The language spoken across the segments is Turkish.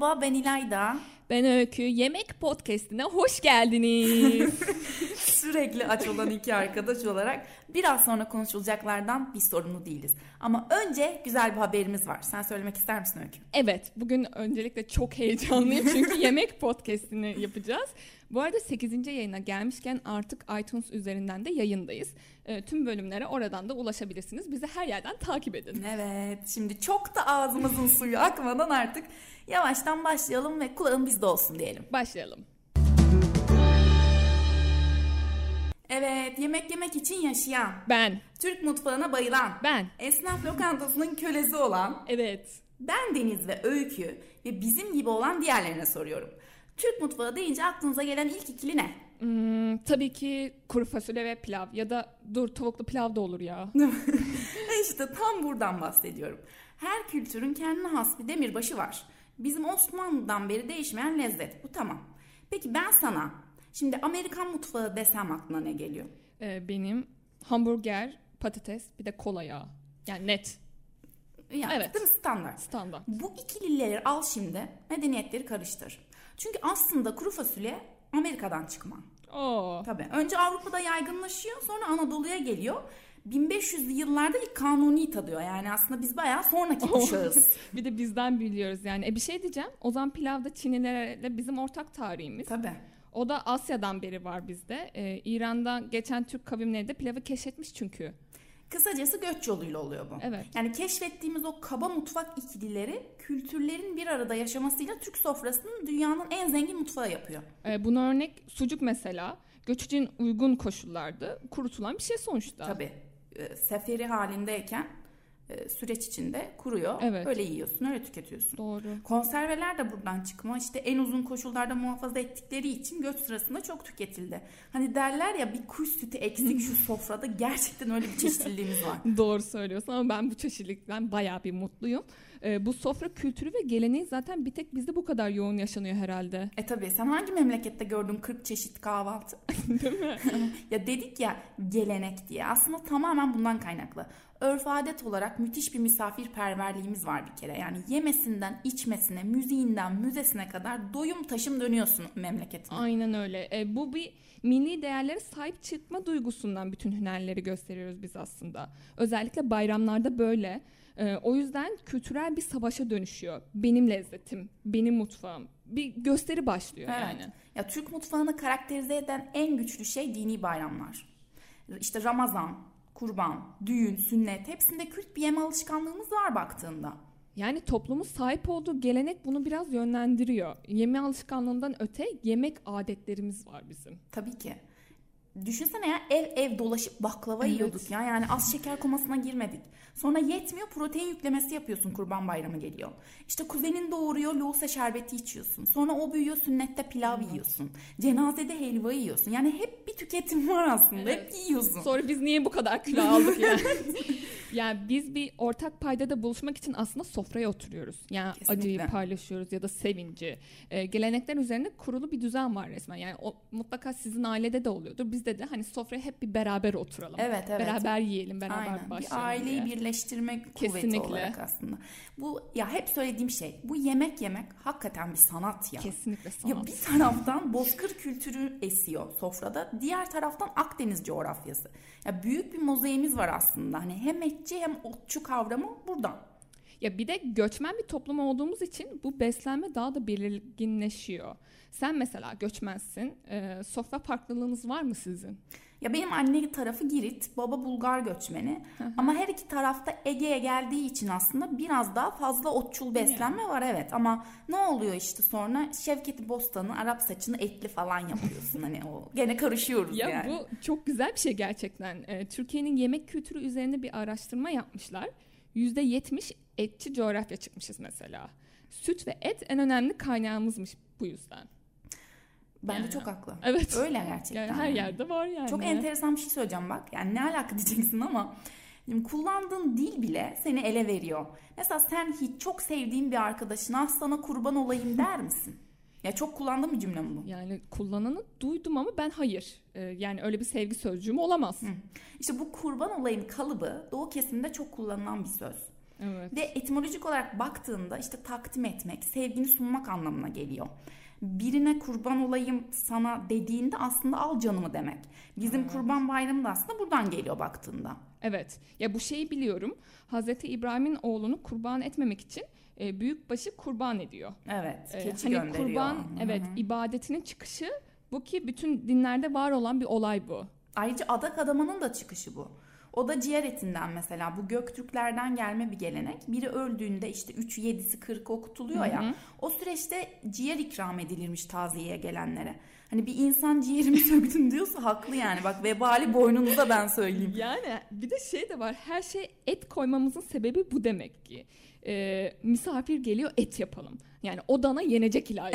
Merhaba ben İlayda. Ben Öykü. Yemek podcastine hoş geldiniz. Sürekli aç olan iki arkadaş olarak biraz sonra konuşulacaklardan bir sorumlu değiliz. Ama önce güzel bir haberimiz var. Sen söylemek ister misin Öykü? evet bugün öncelikle çok heyecanlıyım çünkü yemek podcastini yapacağız. Bu arada 8. yayına gelmişken artık iTunes üzerinden de yayındayız. Ee, tüm bölümlere oradan da ulaşabilirsiniz. Bizi her yerden takip edin. Evet şimdi çok da ağzımızın suyu akmadan artık yavaştan başlayalım ve kulağın bizde olsun diyelim. Başlayalım. Evet yemek yemek için yaşayan, Ben. Türk mutfağına bayılan, Ben. esnaf lokantasının kölesi olan Evet. Ben Deniz ve Öykü ve bizim gibi olan diğerlerine soruyorum. Türk mutfağı deyince aklınıza gelen ilk ikili ne? Hmm, tabii ki kuru fasulye ve pilav ya da dur tavuklu pilav da olur ya. işte tam buradan bahsediyorum. Her kültürün kendine has bir demirbaşı var. Bizim Osmanlı'dan beri değişmeyen lezzet. Bu tamam. Peki ben sana şimdi Amerikan mutfağı desem aklına ne geliyor? Ee, benim hamburger, patates bir de kola yağı. Yani net. Ya, Evet. Değil mi standart? Standart. Bu ikilileri al şimdi medeniyetleri karıştır. Çünkü aslında kuru fasulye Amerika'dan çıkma. Oo. Tabii. Önce Avrupa'da yaygınlaşıyor sonra Anadolu'ya geliyor. 1500'lü yıllarda ilk kanuni tadıyor. Yani aslında biz bayağı sonraki kuşağız. Bir de bizden biliyoruz yani. E bir şey diyeceğim. Ozan Pilav da Çinlilerle bizim ortak tarihimiz. Tabii. O da Asya'dan beri var bizde. Ee, İran'dan geçen Türk kavimleri de pilavı keşfetmiş çünkü. Kısacası göç yoluyla oluyor bu. Evet. Yani keşfettiğimiz o kaba mutfak ikilileri kültürlerin bir arada yaşamasıyla Türk sofrasının dünyanın en zengin mutfağı yapıyor. Ee, buna örnek sucuk mesela. Göç için uygun koşullarda kurutulan bir şey sonuçta. Tabii. e, Seferi halindeyken süreç içinde kuruyor. Evet. Öyle yiyorsun, öyle tüketiyorsun. Doğru. Konserveler de buradan çıkma. İşte en uzun koşullarda muhafaza ettikleri için göç sırasında çok tüketildi. Hani derler ya bir kuş sütü eksik şu sofrada gerçekten öyle bir çeşitliliğimiz var. Doğru söylüyorsun ama ben bu çeşitlilikten bayağı bir mutluyum. Ee, bu sofra kültürü ve geleneği zaten bir tek bizde bu kadar yoğun yaşanıyor herhalde. E tabii sen hangi memlekette gördün 40 çeşit kahvaltı? Değil mi? ya dedik ya gelenek diye. Aslında tamamen bundan kaynaklı. Örf adet olarak müthiş bir misafirperverliğimiz var bir kere. Yani yemesinden içmesine, müziğinden müzesine kadar doyum taşım dönüyorsun memleketine. Aynen öyle. E, bu bir milli değerlere sahip çıkma duygusundan bütün hünerleri gösteriyoruz biz aslında. Özellikle bayramlarda böyle. E, o yüzden kültürel bir savaşa dönüşüyor. Benim lezzetim, benim mutfağım. Bir gösteri başlıyor Evet. yani. Ya Türk mutfağını karakterize eden en güçlü şey dini bayramlar. İşte Ramazan, kurban, düğün, sünnet hepsinde kült bir yeme alışkanlığımız var baktığında. Yani toplumun sahip olduğu gelenek bunu biraz yönlendiriyor. Yeme alışkanlığından öte yemek adetlerimiz var bizim. Tabii ki. Düşünsene ya ev ev dolaşıp baklava Evet. yiyorduk ya. Yani az şeker komasına girmedik. Sonra yetmiyor protein yüklemesi yapıyorsun kurban bayramı geliyor. İşte kuzenin doğuruyor loğusa şerbeti içiyorsun. Sonra o büyüyor sünnette pilav yiyorsun. Cenazede helva yiyorsun. Yani hep bir tüketim var aslında. Hep yiyorsun. Sonra biz niye bu kadar kilo aldık yani? yani biz bir ortak paydada buluşmak için aslında sofraya oturuyoruz. Yani Kesinlikle. acıyı paylaşıyoruz ya da sevinci. Ee, gelenekler üzerine kurulu bir düzen var resmen. Yani o mutlaka sizin ailede de oluyordur. Bizde de hani sofraya hep bir beraber oturalım. Evet, evet. Beraber yiyelim, beraber Aynen. Bir başlayalım aileyi diye. birleştirme kuvveti Kesinlikle. olarak aslında. Bu ya hep söylediğim şey. Bu yemek yemek hakikaten bir sanat ya. Kesinlikle Ya sanat. bir taraftan bozkır kültürü esiyor sofrada. Diğer taraftan Akdeniz coğrafyası. Ya büyük bir mozaiğimiz var aslında. Hani hem etçi hem otçu kavramı buradan. Ya bir de göçmen bir toplum olduğumuz için bu beslenme daha da belirginleşiyor. Sen mesela göçmensin. Ee, sofra farklılığınız var mı sizin? Ya benim anne tarafı Girit, baba Bulgar göçmeni. Ama her iki tarafta Ege'ye geldiği için aslında biraz daha fazla otçul beslenme var evet. Ama ne oluyor işte sonra Şevketi Bostan'ı, Arap saçını etli falan yapıyorsun. hani o gene karışıyoruz Ya yani. bu çok güzel bir şey gerçekten. Ee, Türkiye'nin yemek kültürü üzerine bir araştırma yapmışlar. %70 etçi coğrafya çıkmışız mesela. Süt ve et en önemli kaynağımızmış bu yüzden. Bence Yani. çok haklı. Evet. Öyle gerçekten. Yani her yerde var yani. Çok enteresan bir şey söyleyeceğim bak. Yani ne alaka diyeceksin ama şimdi kullandığın dil bile seni ele veriyor. Mesela sen hiç çok sevdiğin bir arkadaşına "Ah, sana kurban olayım der misin? Ya çok kullandığın bir cümle mi bu? Yani kullananı duydum ama ben hayır. Ee, yani öyle bir sevgi sözcüğüm olamaz. İşte bu kurban olayım kalıbı doğu kesiminde çok kullanılan bir söz. Evet. Ve etimolojik olarak baktığında işte takdim etmek, sevgini sunmak anlamına geliyor. Birine kurban olayım sana dediğinde aslında al canımı demek. Bizim Evet. kurban bayramı da aslında buradan geliyor baktığında. Evet. Ya bu şeyi biliyorum. Hazreti İbrahim'in oğlunu kurban etmemek için e, büyükbaşı kurban ediyor. Evet, keçi hani gönderiyor. kurban Hı hı. evet ibadetinin çıkışı bu ki bütün dinlerde var olan bir olay bu. Ayrıca adak adamanın da çıkışı bu. O da ciğer etinden mesela. Bu Göktürklerden gelme bir gelenek. Biri öldüğünde işte 3'ü 7'si 40 okutuluyor Hı hı. ya. O süreçte ciğer ikram edilirmiş taziyeye gelenlere. Hani bir insan ciğerimi söktün diyorsa haklı yani. Bak vebali boynunuza ben söyleyeyim. Yani bir de şey de var. Her şey et koymamızın sebebi bu demek ki. E, misafir geliyor et yapalım. Yani o dana yenecek ilahi?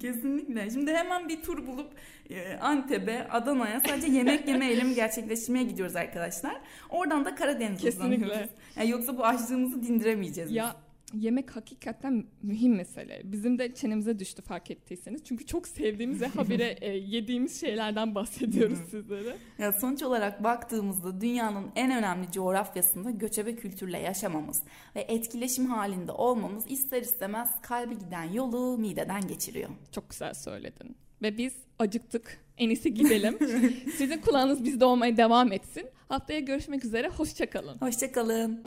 Kesinlikle. Şimdi hemen bir tur bulup e, Antep'e, Adana'ya sadece yemek yeme eylemi gerçekleştirmeye gidiyoruz arkadaşlar. Oradan da Karadeniz Kesinlikle. Yani yoksa bu açlığımızı dindiremeyeceğiz. Ya yemek hakikaten mühim mesele. Bizim de çenemize düştü fark ettiyseniz. Çünkü çok sevdiğimiz ve habire e, yediğimiz şeylerden bahsediyoruz sizlere. Ya sonuç olarak baktığımızda dünyanın en önemli coğrafyasında göçebe kültürle yaşamamız ve etkileşim halinde olmamız ister istemez kalbe giden yolu mideden geçiriyor. Çok güzel söyledin. Ve biz acıktık. En iyisi gidelim. Sizin kulağınız bizde olmaya devam etsin. Haftaya görüşmek üzere. Hoşçakalın. Hoşçakalın.